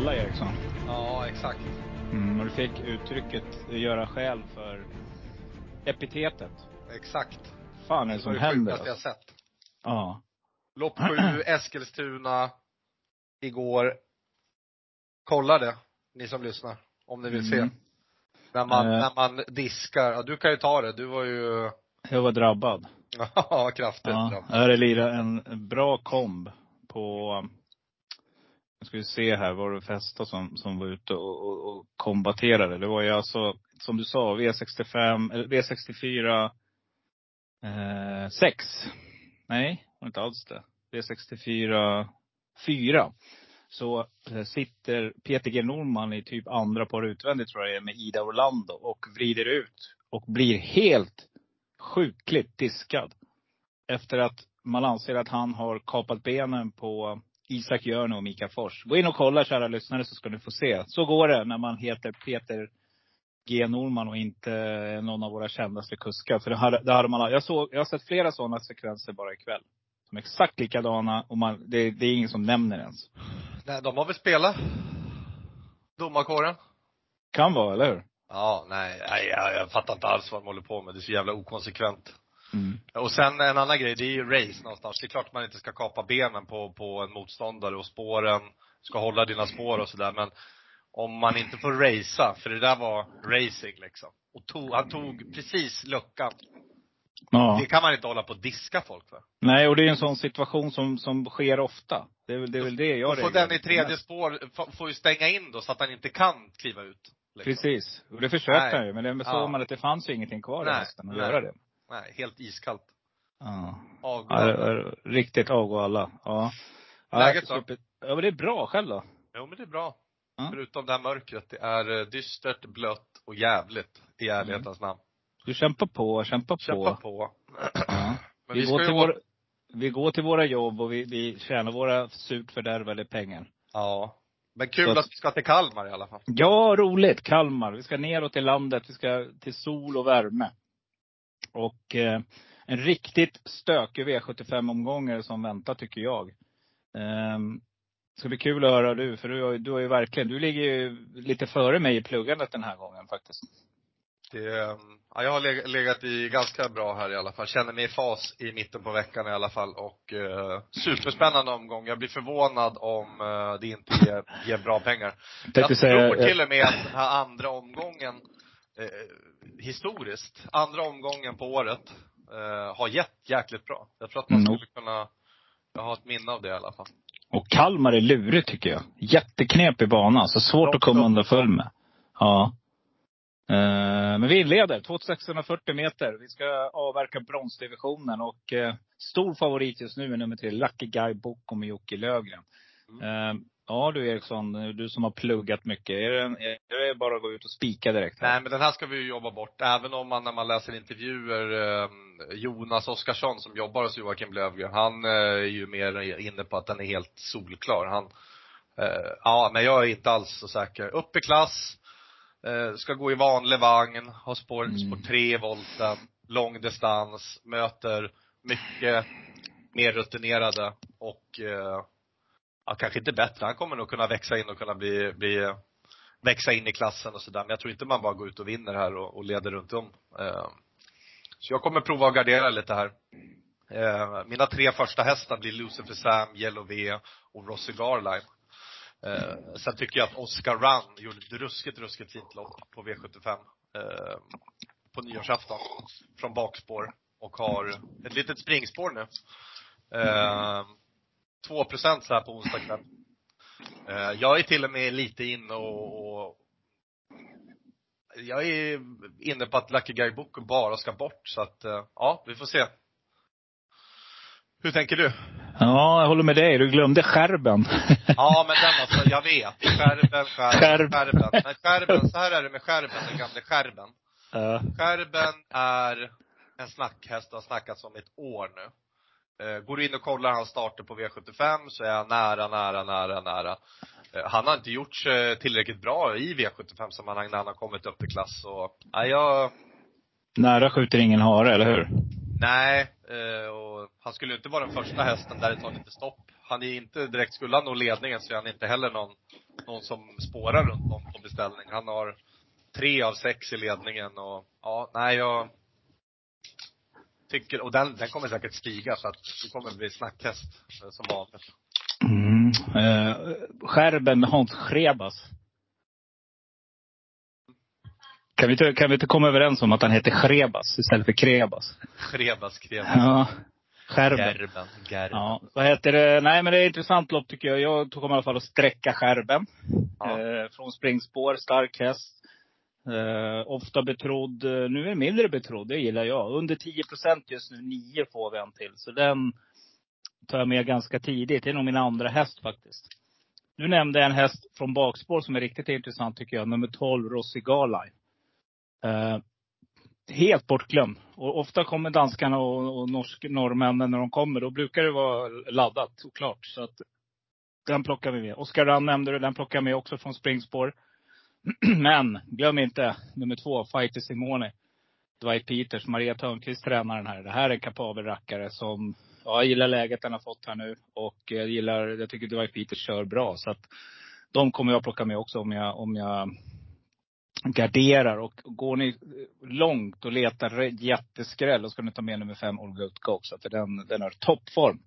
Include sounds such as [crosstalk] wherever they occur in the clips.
Alla Eriksson. Ja, exakt. Mm, och du fick uttrycket göra skäl för epitetet. Exakt. fan är det som händer? Det jag sett. Ja. Lopp sju, [clears throat] Eskilstuna, igår. Kolla det, ni som lyssnar. Om ni vill Mm. se. När man, Eh. när man diskar. Ja, du kan ju ta det. Du var ju, Jag var drabbad. [laughs] ja, kraftigt Ja. drabbad. Jag hade lirat en bra komb på, nu ska vi se här, var det Festa som, som var ute och, och, och kombatterade. Det var ju alltså, som du sa, V65, eller V64 eh, 6. Nej, det var inte alls det. V64 4. Så eh, sitter Peter G Norman i typ andra par utvändigt tror jag med Ida Orlando och vrider ut. Och blir helt sjukligt diskad. Efter att man anser att han har kapat benen på Isak Jörne och Mika Fors. Gå in och kolla kära lyssnare så ska ni få se. Så går det när man heter Peter G Norman och inte någon av våra kändaste kuskar. För det hade, det hade man, jag, såg, jag har sett flera sådana sekvenser bara ikväll. Som är exakt likadana och man, det, det är ingen som nämner ens. Nej, de har väl spelat? Domarkåren? Kan vara, eller hur? Ja, nej, nej jag, jag fattar inte alls vad de håller på med. Det är så jävla okonsekvent. Mm. Och sen en annan grej, det är ju race någonstans. Det är klart man inte ska kapa benen på, på en motståndare och spåren, ska hålla dina spår och sådär men om man inte får racea, för det där var racing liksom. Och tog, han tog precis luckan. Ja. Det kan man inte hålla på och diska folk för. Nej, och det är en sån situation som, som sker ofta. Det är väl det, är väl det jag Och får den i tredje spår, får- ju stänga in då så att han inte kan kliva ut. liksom. Precis. Och det försökte Nej. han ju. Men det såg man att det fanns ju ingenting kvar i hästen att göra det. Nej, helt iskallt. Ja. Avgå. Ja, riktigt avgå alla. Ja. Läget då? Ja men det är bra. Själv då? Jo men det är bra. Ja. Förutom det här mörkret. Det är eh, dystert, blött och jävligt. I ärlighetens namn. Du kämpar på, kämpar på. Kämpa på. Ja. [clears throat] Men Vi, vi, går till ju våra, vi går till våra jobb och vi, vi tjänar våra surt fördärvade pengar. Ja. Men kul att- att vi ska till Kalmar i alla fall. Ja, roligt. Kalmar. Vi ska neråt i landet. Vi ska till sol och värme. Och eh, en riktigt stökig V75-omgång som väntar tycker jag. Eh, det ska bli kul att höra du, för du har, du har ju verkligen, du ligger ju lite före mig i pluggandet den här gången faktiskt. Det, eh, ja, jag har leg- legat i ganska bra här i alla fall. Känner mig i fas i mitten på veckan i alla fall och eh, superspännande omgång. Jag blir förvånad om eh, det inte ger, ger bra pengar. Tänkte Jag säga- tror till och med att den här andra omgången, eh, historiskt, andra omgången på året, eh, har gett jäkligt bra. Jag tror att man Mm. skulle kunna, jag har ett minne av det i alla fall. Och Kalmar är lurigt tycker jag. Jätteknepig bana, så svårt Långt att komma underfull med. Ja. Eh, Men vi inleder, 2640 meter. Vi ska avverka bronsdivisionen och eh, stor favorit just nu är nummer tre, Lucky Guy Boko med Jocke Lövgren. Mm. Ja du Eriksson, du som har pluggat mycket. Är det, är det bara att gå ut och spika direkt? här? Nej men den här ska vi ju jobba bort. Även om man när man läser intervjuer, eh, Jonas Oskarsson som jobbar hos Joakim Lövgren, han eh, är ju mer inne på att den är helt solklar. Han, eh, ja men jag är inte alls så säker. Upp i klass, eh, ska gå i vanlig vagn, har spår, Mm. spår tre i volten, lång distans, möter mycket mer rutinerade och eh, ja, kanske inte bättre. Han kommer nog kunna växa in och kunna bli, bli växa in i klassen och sådär. Men jag tror inte man bara går ut och vinner här och, och leder runt om. Eh, så jag kommer prova att gardera lite här. Eh, mina tre första hästar blir Lucifer Sam, Yellow V och Rossi Garline. Eh, sen tycker jag att Oscar Run gjorde ett ruskigt, ruskigt fint lopp på V75. Eh, på nyårsafton. Från bakspår. Och har ett litet springspår nu. Eh, 2 procent så här på onsdag kväll. Eh, Jag är till och med lite inne och, och jag är inne på att Lucky Guy Boko bara ska bort så att, eh, ja, vi får se. Hur tänker du? Ja, jag håller med dig. Du glömde skärben. Ja, men den alltså, jag vet. Skärben, skärben, Skärb. skärben. Men skärben, så här är det med skärben, den gamla skärben. Ja. Skärben är en snackhäst och har snackats om ett år nu. Eh, Går du in och kollar hans starter på V75 så är han nära, nära, nära, nära. Eh, Han har inte gjort sig tillräckligt bra i V75-sammanhang när han har kommit upp i klass och, nej jag, Nära skjuter ingen hare, eller hur? nej, eh, och han skulle inte vara den första hästen där det tar lite stopp. Han är inte direkt, skulle han nå ledningen så är han inte heller någon, någon som spårar runt om på beställning. Han har tre av sex i ledningen och, ja, nej jag tycker, och den, den kommer säkert stiga så att det kommer bli snackhäst eh, som vanligt. Mm. Eh, skärben med Hans Schrebas. Kan vi, inte, kan vi inte komma överens om att han heter Schrebas istället för Krebas? Krebas, krebas. Ja. Skärben. Gerben, gerben. Ja, vad heter det? Nej men det är ett intressant lopp tycker jag. Jag kommer i alla fall att sträcka skärben. Ja. Eh, från springspår, stark häst. Eh, ofta betrodd, eh, nu är det mindre betrodd, det gillar jag. Under 10 procent just nu, 9 får vi en till. Så den tar jag med ganska tidigt. Det är nog min andra häst faktiskt. Nu nämnde jag en häst från bakspår som är riktigt intressant tycker jag. Nummer 12, Rossi Garline. Eh, helt bortglömd. Och ofta kommer danskarna och, och norsk, norrmännen när de kommer. Då brukar det vara laddat och klart. Så att den plockar vi med. Oskar Rand nämnde du, den plockar jag med också från springspår. [clears throat] Men glöm inte nummer två, Fighter Simone. Dwight Peters, Maria Törnqvist tränar den här. Det här är en kapabel rackare som, ja, jag gillar läget den har fått här nu. Och jag gillar, jag tycker Dwight Peters kör bra. Så att de kommer jag plocka med också om jag, om jag garderar. Och går ni långt och letar jätteskräll, då ska ni ta med nummer fem, Goat Go. Så att den, den har toppform.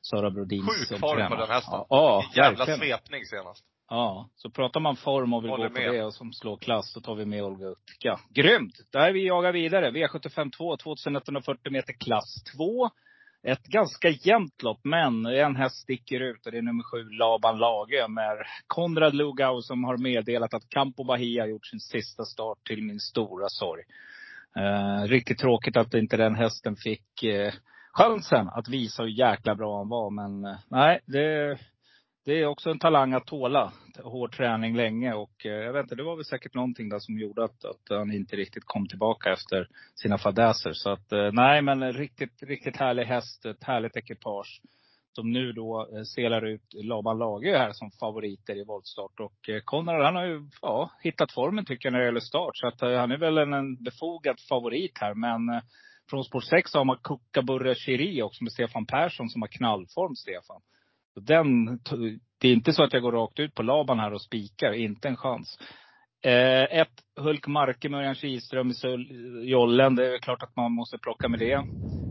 Sara Brodins Sjuk form på den hästen. Ja, ja Jävla verkligen. svepning senast. Ja, så pratar man form och vill Håller gå på med. det och som slår klass, då tar vi med Olga Utka. Grymt! Där vi jagar vidare. V75 2, 2140 meter klass 2. Ett ganska jämnt lopp, men en häst sticker ut och det är nummer sju, Laban Lage med Konrad Lugau som har meddelat att Campo Bahia har gjort sin sista start till min stora sorg. Eh, riktigt tråkigt att inte den hästen fick eh, chansen att visa hur jäkla bra han var. Men eh, nej, det, det är också en talang att tåla hård träning länge. Och eh, jag vet inte, det var väl säkert någonting där som gjorde att, att han inte riktigt kom tillbaka efter sina fadäser. Så att eh, nej, men riktigt, riktigt härlig häst. Ett härligt ekipage. Som nu då eh, selar ut Laban Lage här som favoriter i voltstart. Och eh, Konrad han har ju ja, hittat formen tycker jag när det gäller start. Så att eh, han är väl en, en befogad favorit här. Men eh, från spår 6 har man Kukaburra Chiri också med Stefan Persson som har knallform, Stefan. Den, det är inte så att jag går rakt ut på Laban här och spikar, inte en chans. Eh, ett Hulk Marke med Örjan Kihlström i Jollen, det är klart att man måste plocka med det.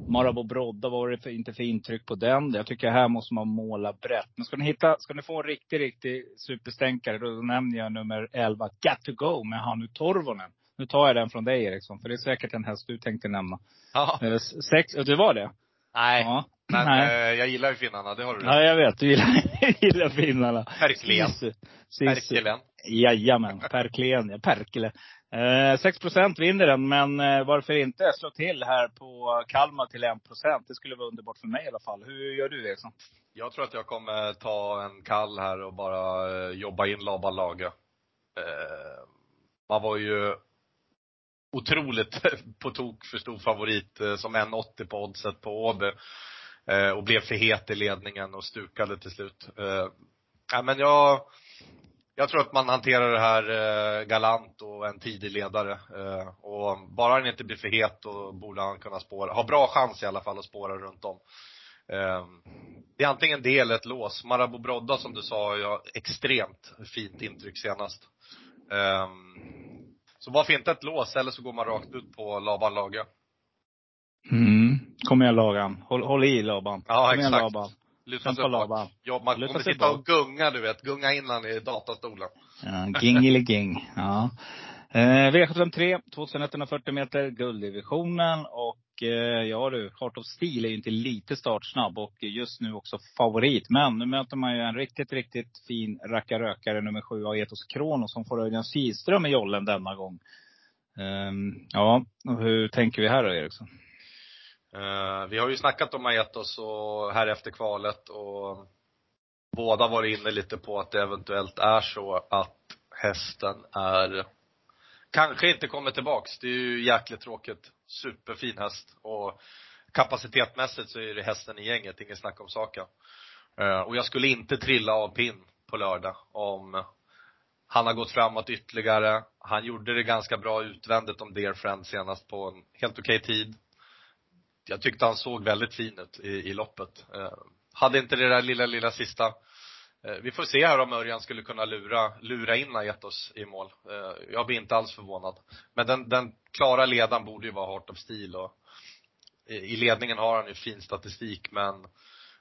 Marabou Brodda, vad var det för, inte för intryck på den? Jag tycker här måste man måla brett. Men ska ni hitta, ska ni få en riktig, riktig superstänkare, då nämner jag nummer 11, Got to go med Hannu Torvonen. Nu tar jag den från dig Eriksson, för det är säkert en häst du tänkte nämna. Ja. Eh, sex, det var det? Nej. Ja. Men Nej. eh, jag gillar ju finnarna, det har du Ja, jag vet. Du gillar, [laughs] gillar finnarna. Sis- Perkelen. Jajamän, [laughs] Perkelen, ja, Perkele. Eh, 6 procent vinner den, men eh, varför inte slå till här på Kalmar till 1 procent? Det skulle vara underbart för mig i alla fall. Hur gör du Eriksson? Jag tror att jag kommer ta en kall här och bara eh, jobba in Laban Lage. Eh, man var ju otroligt [laughs] på tok för stor favorit eh, som 1,80 på oddset på Åby. Eh, och blev för het i ledningen och stukade till slut. Eh, ja, men jag, jag tror att man hanterar det här galant och en tidig ledare. Och bara han inte blir för het då borde han kunna spåra, ha bra chans i alla fall att spåra runt om. Det är antingen det eller ett lås. Marabou Brodda som du sa, jag extremt fint intryck senast. Så varför inte ett lås eller så går man rakt ut på Laban Lage. Mm. Kom igen Laban. Håll, håll i Laban. Ja, Kom igen exakt. Laban. Luta sig. Laban. Ja, man Luta kommer sitta och gunga du vet, gunga in han i datastolen. Ja, Gingeliging. Ja. Eh, V753, 2140 meter, gulddivisionen. Och Eh, ja du, Heart of Steel är ju inte lite startsnabb och just nu också favorit. Men nu möter man ju en riktigt, riktigt fin rackarökare, nummer sju, Aetos Kronos, som får Örjan Kihlström i jollen denna gång. Um, ja, och hur tänker vi här då Eriksson? Uh, vi har ju snackat om Aetos och här efter kvalet och båda varit inne lite på att det eventuellt är så att hästen är kanske inte kommer tillbaks. Det är ju jäkligt tråkigt. Superfin häst och kapacitetmässigt så är det hästen i gänget, inget snack om saken. Eh, och jag skulle inte trilla av pinn på lördag om han har gått framåt ytterligare. Han gjorde det ganska bra utvändigt om Dear Friend senast på en helt okej tid. Jag tyckte han såg väldigt fin ut i, i loppet. Eh, hade inte det där lilla, lilla sista eh, Eh, vi får se här om Örjan skulle kunna lura, lura in Aetos i mål. Eh, jag blir inte alls förvånad. Men den, den klara ledaren borde ju vara Heart of Steel och eh, i ledningen har han ju fin statistik men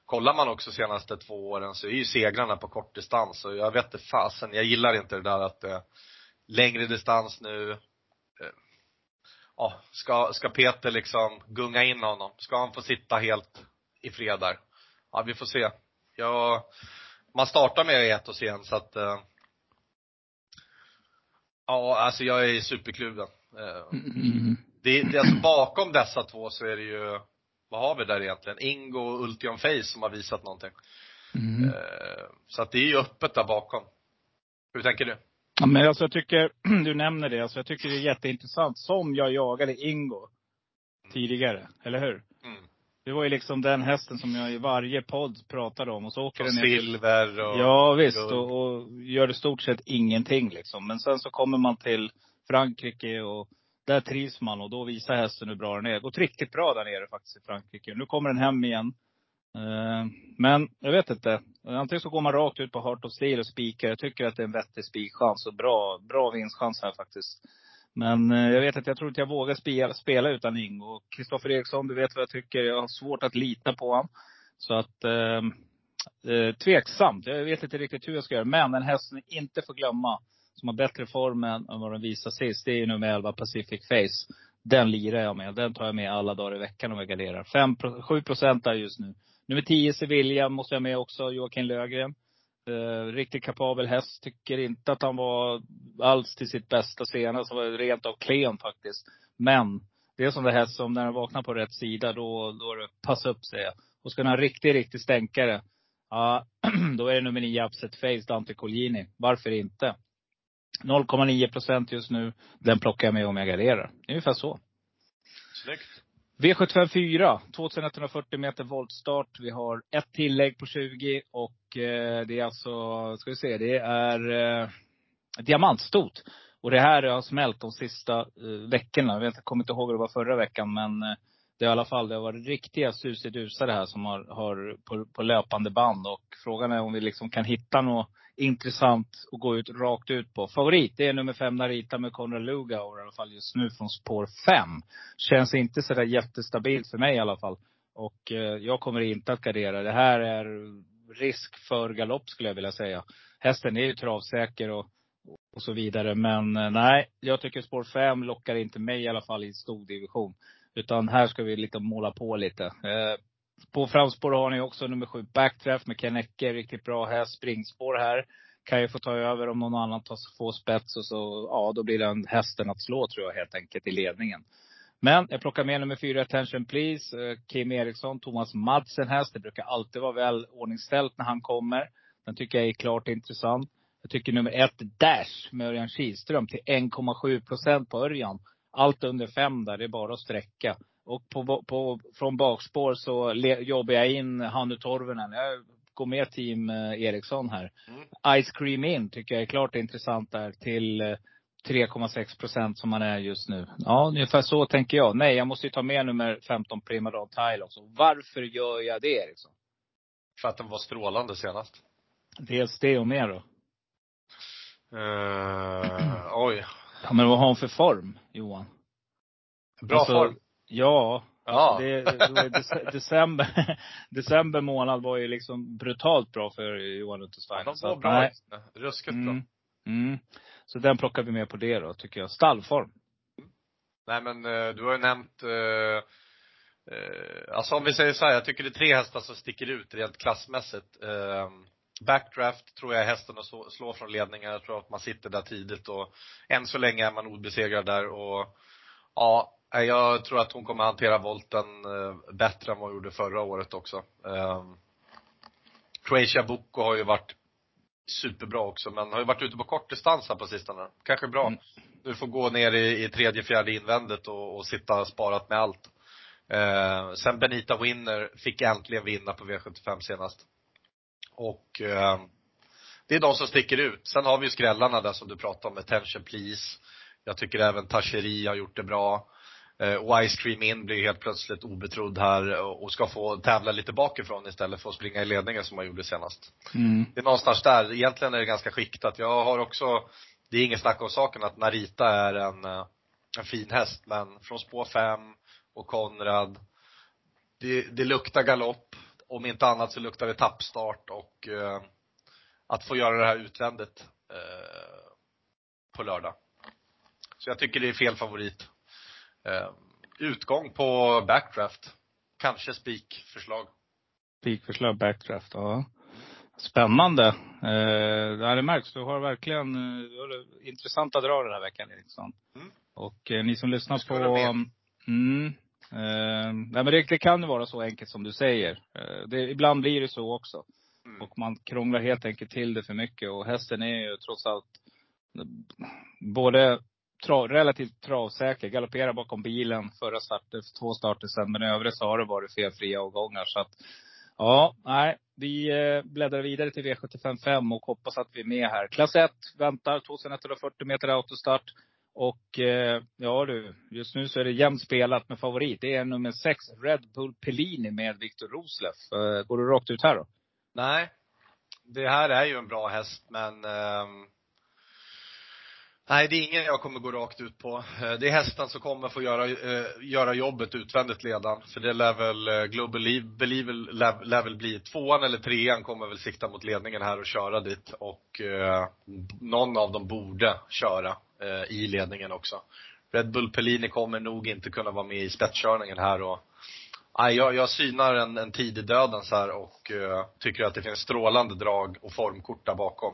kollar man också senaste två åren så är ju segrarna på kort distans och jag vet det fasen, jag gillar inte det där att eh, längre distans nu eh, ja, ska, ska Peter liksom gunga in honom? Ska han få sitta helt i fred där? Ja, vi får se. Jag, man startar med ett och igen så att eh, Ja, alltså jag är superkluven. Eh, Mm. det, det, alltså bakom dessa två så är det ju, vad har vi där egentligen? Ingo och Ultion Face som har visat någonting. Mm. Eh, så att det är ju öppet där bakom. Hur tänker du? Ja, men alltså jag tycker, [clears throat] du nämner det, alltså jag tycker det är jätteintressant. Som jag jagade Ingo tidigare, eller hur? Mm. Det var ju liksom den hästen som jag i varje podd pratade om. Och så åker Och den ner till silver och Ja visst, och, och gör i stort sett ingenting liksom. Men sen så kommer man till Frankrike och där trivs man och då visar hästen hur bra den är. Det gått riktigt bra där nere faktiskt i Frankrike. Nu kommer den hem igen. Eh, Men jag vet inte. Antingen så går man rakt ut på Heart of Steel och spikar. Jag tycker att det är en vettig spikchans och bra, bra vinstchans här faktiskt. Men eh, jag vet att jag tror inte jag vågar spela, spela utan Ingo. Kristoffer Eriksson, du vet vad jag tycker. Jag har svårt att lita på honom. Så att ehm, eh, tveksamt. Jag vet inte riktigt hur jag ska göra. Men en häst som ni inte får glömma, som har bättre form än, vad den visade sist, det är ju nummer 11 Pacific Face. Den lirar jag med. Den tar jag med alla dagar i veckan om jag garderar. 5, 7 procent där just nu. Nummer 10 Sevilla måste jag med också, Joakim Lögren. Eh, riktigt kapabel häst. Tycker inte att han var alls till sitt bästa senast. Han var rent av klen faktiskt. Men det är som det häst som när den vaknar på rätt sida, då, då är det passa upp säger jag. Och ska den ha en riktig, riktig stänkare, ja, [clears throat] då är det nummer 9 Upset Face, Dante Colgjini. Varför inte? 0,9 procent just nu. Den plockar jag med om jag garderar. Ungefär så. Snyggt. V754, 2140 meter voltstart. Vi har ett tillägg på 20 och eh, det är alltså, ska vi se, det är eh, diamantstot. Och det här har smält de sista eh, veckorna. Jag vet, jag kommer inte ihåg hur det var förra veckan men eh, det har i alla fall, det har varit riktiga susidusar det här som har, har på, på löpande band. Och frågan är om vi liksom kan hitta något intressant att gå ut rakt ut på. Favorit, det är nummer fem Narita med Konrad Lugauer i alla fall just nu från spår fem. Känns inte sådär jättestabilt för mig i alla fall. Och eh, jag kommer inte att gardera. Det här är risk för galopp skulle jag vilja säga. Hästen är ju travsäker och, och så vidare. Men eh, nej, jag tycker spår fem lockar inte mig i alla fall i stor division. Utan här ska vi liksom måla på lite. Eh, på framspår har ni också nummer sju Backdraft med Ken Ecke. Riktigt bra häst. Springspår här. Kan ju få ta över om någon annan tar, får spets och så, ja då blir den hästen att slå tror jag helt enkelt i ledningen. Men jag plockar med nummer fyra, Attention Please. Eh, Kim Eriksson, Thomas Madsen häst. Det brukar alltid vara väl ordningställt när han kommer. Den tycker jag är klart intressant. Jag tycker nummer ett, Dash med Örjan Kihlström till 1,7 procent på Örjan. Allt under fem där, det är bara att sträcka. Och på, på, från bakspår så le, jobbar jag in Hannu Torvinen. Jag går med team eh, Eriksson här. Mm. Ice Cream In tycker jag är klart intressant där till eh, 3,6 procent som man är just nu. Ja, ungefär så tänker jag. Nej, jag måste ju ta med nummer 15 Primadol Tile också. Varför gör jag det Eriksson? För att den var strålande senast. Dels det och mer då. Uh, [clears throat] oj. Ja, men vad har hon för form, Johan? Bra Alltså, form. Ja. Ja. Det, det dece- [laughs] december, december månad var ju liksom brutalt bra för Johan Untersteiner. De Så var bra. nej. Ruskigt bra. Mm. Mm. Så den plockar vi med på det då, tycker jag. Stallform. Nej men eh, du har ju nämnt, eh, eh, alltså om vi säger så här, jag tycker det är tre hästar som sticker ut rent klassmässigt. Eh, backdraft tror jag är hästen att slå, från ledningen. Jag tror att man sitter där tidigt och än så länge är man obesegrad där och ja, Jag tror att hon kommer hantera volten eh, bättre än vad hon gjorde förra året också. Um, Croatia Boko har ju varit superbra också, men har ju varit ute på kortdistans här på sistone. Kanske bra. Mm. Du får gå ner i, i tredje, fjärde invändet och, och sitta sparat med allt. Eh, sen Benita Winner fick äntligen vinna på V75 senast. Och eh, det är de som sticker ut. Sen har vi ju skrällarna där som du pratade om, Attention Please. Jag tycker även Tacheri har gjort det bra. Eh, Cream In blir helt plötsligt obetrodd här och ska få tävla lite bakifrån istället för att springa i ledningen som han gjorde senast. Mm. Det är någonstans där. Egentligen är det ganska skiktat. Jag har också, det är inget snack om saken att Narita är en, eh, en fin häst, men från spår fem och Konrad, det, det luktar galopp. Om inte annat så luktar det tappstart och eh, att få göra det här utvändigt eh, på lördag. Så jag tycker det är fel favorit. Eh, utgång på backdraft. Kanske spikförslag. Spikförslag, backdraft, ja. Spännande. Eh, det märks. Du har verkligen eh, du har intressanta drag den här veckan Eriksson. Mm. Och eh, ni som lyssnar på mm, eh, nej, men det, det kan ju vara så enkelt som du säger. Eh, det, ibland blir det så också. Mm. Och man krånglar helt enkelt till det för mycket. Och hästen är ju trots allt både tra, relativt travsäker. Galopperar bakom bilen förra starten, två starter sedan. Men i övrigt så har det varit felfria avgångar. Så att, ja, nej. Vi eh, bläddrar vidare till V755 och hoppas att vi är med här. Klass 1 väntar, 2140 meter autostart. Och eh, ja du, just nu så är det jämnt spelat med favorit. Det är nummer 6, Red Bull Pellini med Viktor Rosleff. Eh, går du rakt ut här då? Nej. Det här är ju en bra häst men eh, Nej, det är ingen jag kommer gå rakt ut på. Eh, det är hästen som kommer få göra, eh, göra jobbet utvändigt ledan. För det lär väl, eh, Global Believe lär, lär väl bli tvåan eller trean kommer väl sikta mot ledningen här och köra dit. Och eh, någon av dem borde köra eh, i ledningen också. Red Bull Pellini kommer nog inte kunna vara med i spetskörningen här och Nej, jag, jag synar en, en tidig dödens här och eh, tycker att det finns strålande drag och formkort där bakom.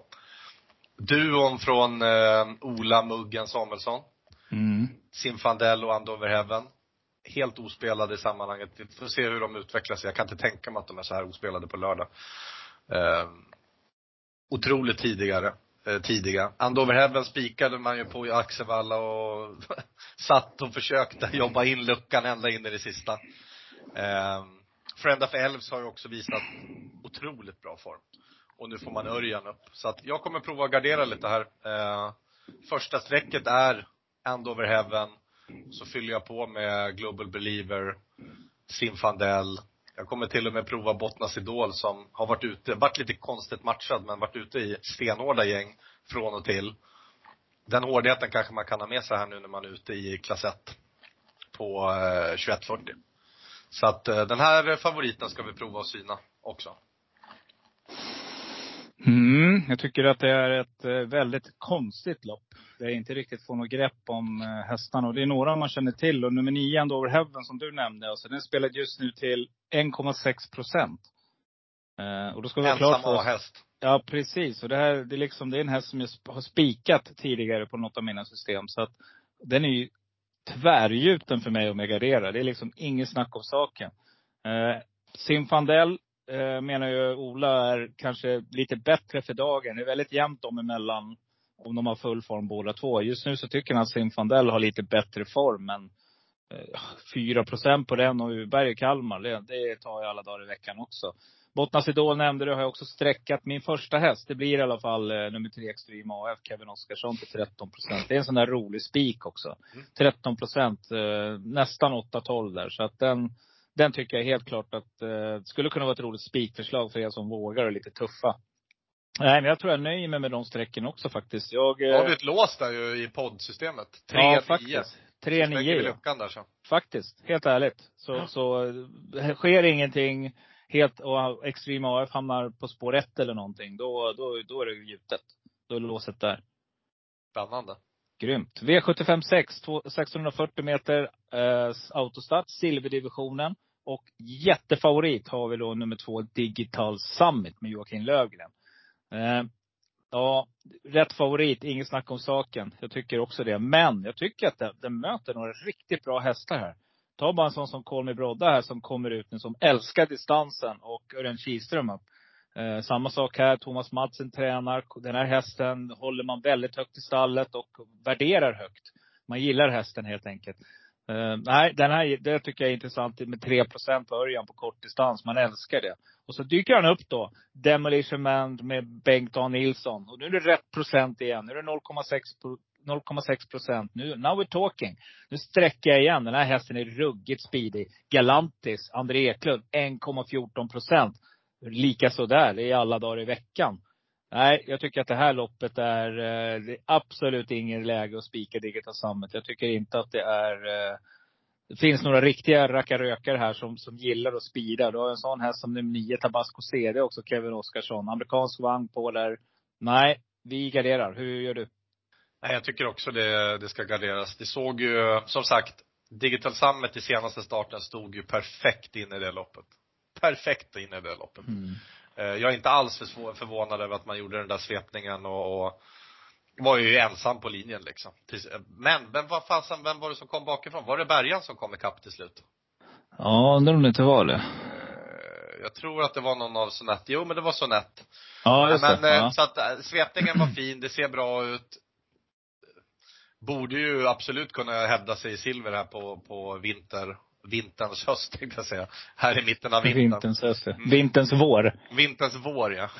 Duon från eh, Ola Muggen Samuelsson, Mm. Simfandel och Andover Heaven. Helt ospelade i sammanhanget. Vi får se hur de utvecklar sig. Jag kan inte tänka mig att de är så här ospelade på lördag. Eh, otroligt tidigare, eh, tidiga. Andover Heaven spikade man ju på i Axevalla och [laughs] satt och försökte jobba in luckan ända in i det sista. Eh, Friend of Elves har ju också visat otroligt bra form. Och nu får man Örjan upp. Så att jag kommer prova att gardera lite här. Eh, första strecket är Andover Heaven. Så fyller jag på med Global Believer, Simfandel. Jag kommer till och med prova Bottnas Idol som har varit ute, varit lite konstigt matchad men varit ute i stenhårda gäng från och till. Den hårdheten kanske man kan ha med sig här nu när man är ute i klass 1 på eh, 2140. Så att eh, den här favoriten ska vi prova att syna också. Mm, jag tycker att det är ett eh, väldigt konstigt lopp. Där jag inte riktigt får något grepp om eh, hästarna. Och det är några man känner till. Och nummer nio, Andover Heaven, som du nämnde. Alltså, den spelar just nu till 1,6 procent. Eh, och då ska vi Ensam. A-häst. Ja, precis. Och det här, det är liksom, det är en häst som jag har spikat tidigare på något av mina system. Så att den är ju tvärgjuten för mig att megardera. Det är liksom inget snack om saken. Eh, Simfandel eh, menar ju Ola är kanske lite bättre för dagen. Det är väldigt jämnt dem emellan. Om de har full form båda två. Just nu så tycker han att Simfandel har lite bättre form. Men eh, 4 procent på den och Uberg i Kalmar, det, det tar jag alla dagar i veckan också. Bottnas Idol nämnde du, har jag också sträckat min första häst. Det blir i alla fall eh, nummer tre Extreme AF, Kevin Oskarsson till 13 procent. Det är en sån där rolig spik också. Mm. 13 procent, eh, nästan 8-12 där. Så att den, den tycker jag helt klart att eh, skulle kunna vara ett roligt spikförslag för er som vågar och är lite tuffa. Nej, men jag tror jag nöjer mig med de strecken också faktiskt. Jag, Då har vi eh, ett lås där ju i poddsystemet. 3 ja, 9 faktiskt. Slänger 3-9. vi luckan där så. Faktiskt, helt ärligt. Så, Ja. så eh, sker ingenting helt och Extreme AF hamnar på spår ett eller någonting, då, då, då är det gjutet. Då är låset där. Spännande. Grymt. V75 6, två- 1640 meter eh, autostart, silverdivisionen. Och jättefavorit har vi då nummer två, Digital Summit med Joakim Lövgren. Eh, Ja, rätt favorit, inget snack om saken. Jag tycker också det. Men jag tycker att den, den möter några riktigt bra hästar här. Ta bara en sån som Kolmi Brodda här som kommer ut nu som älskar distansen och Örjan Kihlström upp. Eh, samma sak här. Thomas Madsen tränar. Den här hästen håller man väldigt högt i stallet och värderar högt. Man gillar hästen helt enkelt. Uh, nej, den här, det tycker jag är intressant med 3 på Örjan på kort distans. Man älskar det. Och så dyker han upp då. Demolition Man med Bengt A Nilsson. Och nu är det rätt procent igen. Nu är det 0,6 procent. Nu, now we're talking. Nu sträcker jag igen. Den här hästen är ruggigt speedig. Galantis, André Eklund, 1,14 procent. Likaså där, det är alla dagar i veckan. Nej, jag tycker att det här loppet är, eh, det är absolut ingen läge att spika Digital Summit. Jag tycker inte att det är eh, det finns några riktiga rackarrökare här som, som gillar att spida. Du har en sån här som nummer nio, Tabasco CD också, Kevin Oskarsson. Amerikansk vagn på där. Nej, vi garderar. Hur gör du? Nej, jag tycker också det, det ska garderas. Det såg ju, som sagt, Digital Summit i senaste starten stod ju perfekt in i det loppet. Perfekt in i det loppet. Mm. Eh, jag är inte alls förvånad över att man gjorde den där svepningen och, och var ju ensam på linjen liksom. Men, men vad fasen, vem var det som kom bakifrån? Var det Bergan som kom ikapp till slut? Ja, undrar om det inte var det. Eh, jag tror att det var någon av Sonett. Jo, men det var Sonett. Ja, just men, det. Eh, ja. Så att svepningen var fin, det ser bra ut. Borde ju absolut kunna hävda sig i silver här på, på vinter, vinterns höst tänkte jag säga. Här i mitten av vintern. Vinterns höst, mm. Vinterns vår. Vinterns vår ja.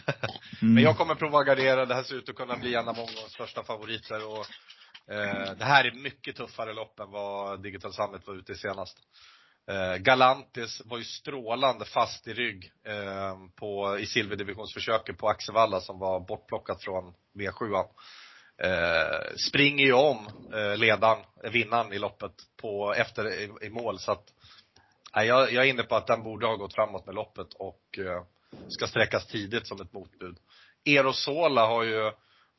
Mm. Men jag kommer prova att gardera. Det här ser ut att kunna bli en av många största favoriter och eh, det här är mycket tuffare lopp än vad Digital Summit var ute i senast. Eh, Galantis var ju strålande fast i rygg eh, på, i silverdivisionsförsöket på Axevalla som var bortplockat från V7. Eh, springer ju om eh, ledaren, vinnaren i loppet på, efter i, i mål så att nej, jag, jag är inne på att den borde ha gått framåt med loppet och eh, ska sträckas tidigt som ett motbud. Erosola har ju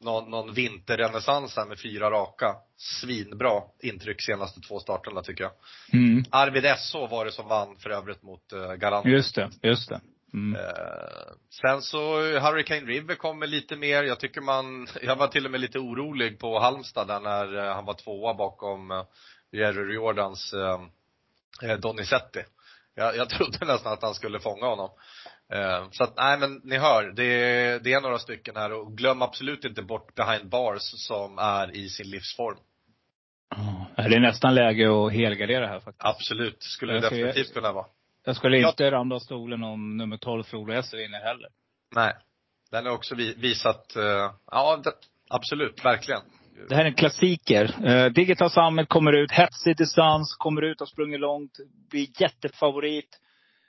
någon, någon vinterrenässans här med fyra raka. Svinbra intryck senaste två starterna tycker jag. Mm. Arvid SH var det som vann för övrigt mot uh, Galant. Just det, just det. Mm. Uh, sen så Hurricane River kommer lite mer. Jag tycker man, [laughs] jag var till och med lite orolig på Halmstad där när uh, han var tvåa bakom uh, Jerry Jordans Donizetti. Jag, jag trodde [laughs] nästan att han skulle fånga honom. Så att, nej men ni hör, det, det är några stycken här och glöm absolut inte bort behind bars som är i sin livsform. Ja, det är nästan läge att helgardera här faktiskt. Absolut, skulle det definitivt kunna vara. Jag skulle inte jag... ramla av stolen om nummer 12 Frode Esser vinner heller. Nej. Den har också visat, uh, ja det, absolut, verkligen. Det här är en klassiker. Uh, Digital Summit kommer ut, hetsig distans, kommer ut, har sprungit långt, blir jättefavorit.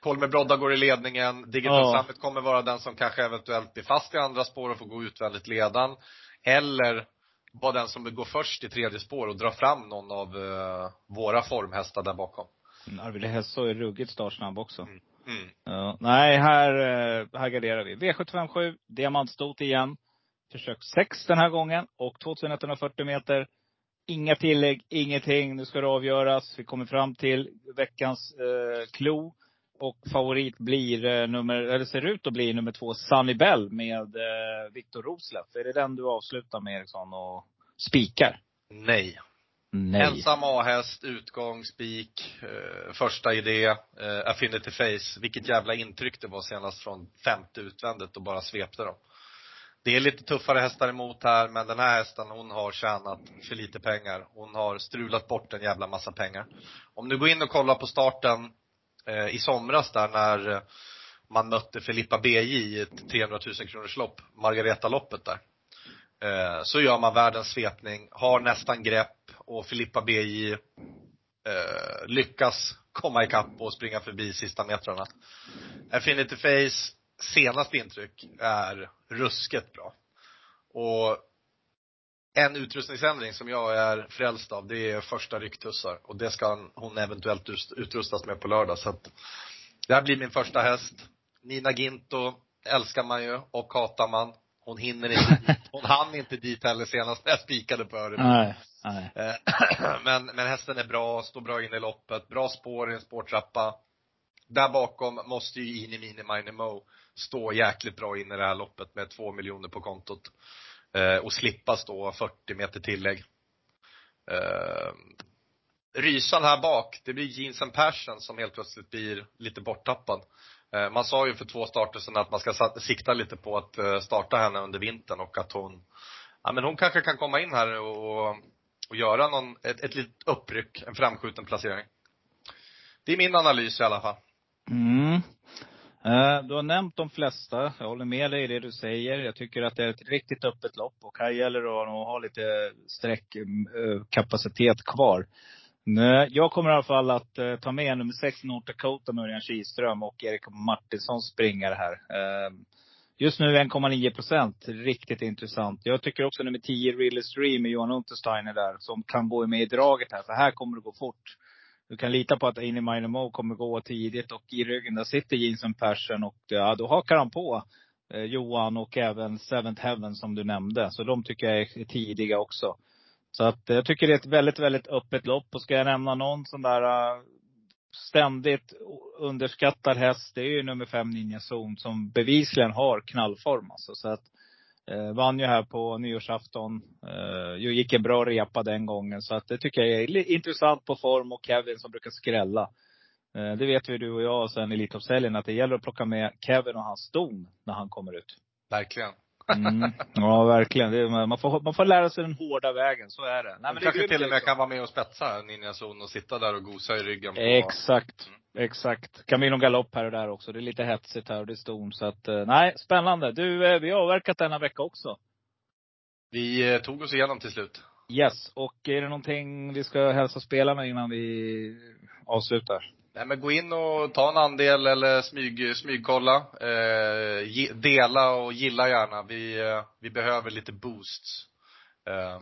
Kolme Brodda går i ledningen. Digital ja. Summit kommer vara den som kanske eventuellt blir fast i andra spår och får gå utvändigt ledan. Eller vara den som går först i tredje spår och dra fram någon av uh, våra formhästar där bakom. Mm, Arvid Hesso är ruggigt startsnabb också. Mm. Mm. Ja, nej, här, här garderar vi. V757, diamantstot igen. Försök 6 den här gången och 2140 meter. Inga tillägg, ingenting. Nu ska det avgöras. Vi kommer fram till veckans eh, klo. Och favorit blir eh, nummer, eller ser ut att bli nummer två, Sunny Bell med eh, Viktor Rosleff. Är det den du avslutar med Eriksson och spikar? Nej. Nej. Ensam A-häst, utgång, spik, eh, första idé, eh, Affinity Face. Vilket jävla intryck det var senast från femte utvändet och bara svepte dem. Det är lite tuffare hästar emot här, men den här hästen hon har tjänat för lite pengar. Hon har strulat bort en jävla massa pengar. Om du går in och kollar på starten eh, i somras där när man mötte Filippa BJ i ett 300 000 kronors lopp, Margareta-loppet där. Eh, så gör man världens svepning, har nästan grepp och Filippa BJ eh, lyckas komma ikapp och springa förbi sista metrarna. Affinity Face senaste intryck är ruskigt bra. Och en utrustningsändring som jag är frälst av, det är första rycktussar. Och det ska hon eventuellt utrustas med på lördag. Så att det här blir min första häst. Nina Ginto älskar man ju och hatar man. Hon hinner inte dit. Hon hann inte dit heller senast när jag spikade på Örebro. Nej, nej. Eh, [clears throat] men, men hästen är bra, står bra in i loppet, bra spår i en spårtrappa. Där bakom måste ju Ini Mini Mini Mo stå jäkligt bra in i det här loppet med två miljoner på kontot. Eh, och slippa stå 40 meter tillägg. Eh, Rysan här bak, det blir Jeans and Passion som helt plötsligt blir lite borttappad. Eh, man sa ju för två starter sedan att man ska sikta lite på att eh, starta henne under vintern och att hon, ja men hon kanske kan komma in här och, och göra någon, ett, ett litet uppryck, en framskjuten placering. Det är min analys i alla fall. Mm. Eh, du har nämnt de flesta. Jag håller med dig i det du säger. Jag tycker att det är ett riktigt öppet lopp och här gäller det att ha lite sträckkapacitet kvar. Jag kommer i alla fall att eh, ta med nummer sex North Dakota med Örjan Kihlström och Erik Martinsson springare här. Eh, just nu 1,9 procent. Riktigt intressant. Jag tycker också nummer 10 Real Stream med Johan Untersteiner där. Som kan gå med i draget här. För här kommer det gå fort. Du kan lita på att Amy Minor kommer gå tidigt och i ryggen där sitter Jensen Persson och eh, ja, då hakar han på eh, Johan och även Seventh Heaven som du nämnde. Så de tycker jag är tidiga också. Så att eh, jag tycker det är ett väldigt, väldigt öppet lopp. Och ska jag nämna någon sån där ständigt underskattad häst, det är ju nummer fem Ninja Zone som bevisligen har knallform alltså. Så att, eh, vann ju här på nyårsafton. Eh, gick en bra repa den gången. Så att det tycker jag är intressant på form och Kevin som brukar skrälla. Eh, det vet vi du och jag sen i Elitloppshelgen att det gäller att plocka med Kevin och hans ston när han kommer ut. Verkligen. Mm. [laughs] Ja, verkligen. Det, man, får, man får lära sig den hårda vägen, så är det. Nej, men det kanske till och med kan vara med och spetsa Ninja Zon och sitta där och gosa i ryggen på Exakt. Mm. Exakt. Kan bli någon galopp här och där också. Det är lite hetsigt här och det är ston. Så att, eh, nej, spännande. Du, eh, vi har avverkat denna vecka också. Vi eh, tog oss igenom till slut. Yes. Och är det någonting vi ska hälsa spelarna innan vi avslutar? Nej men gå in och ta en andel eller smyg, smygkolla. Eh, dela och gilla gärna. Vi, eh, vi behöver lite boosts. Eh,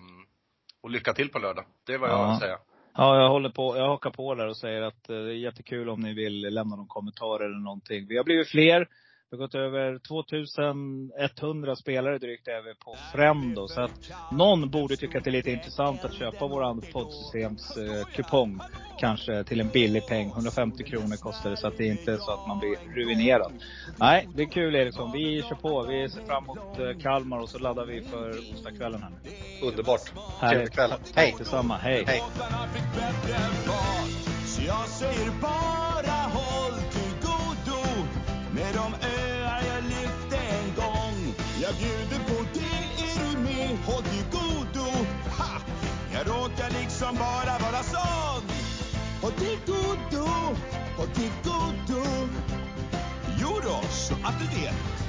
och lycka till på lördag. Det är vad jag vill säga. Ja, jag håller på, jag hakar på där och säger att eh, det är jättekul om ni vill lämna någon kommentar eller någonting. Vi har blivit fler. Vi har gått över 2100 spelare drygt över på Fremdo. Så att någon borde tycka att det är lite intressant att köpa våran poddsystems eh, kupong. Kanske till en billig peng. 150 kronor kostar det. Så att det inte är så att man blir ruinerad. Nej, det är kul Eriksson. Vi kör på. Vi ser fram emot eh, Kalmar och så laddar vi för onsdagskvällen här Underbart. Trevlig kväll. Hej. Detsamma. Hej. Hej som öar jag lyfte en gång. Jag bjuder på det, är du med? Håll dig godo! Ha! Jag råkar liksom bara vara sån. Håll dig godo, håll dig godo. Jodå, så att du vet.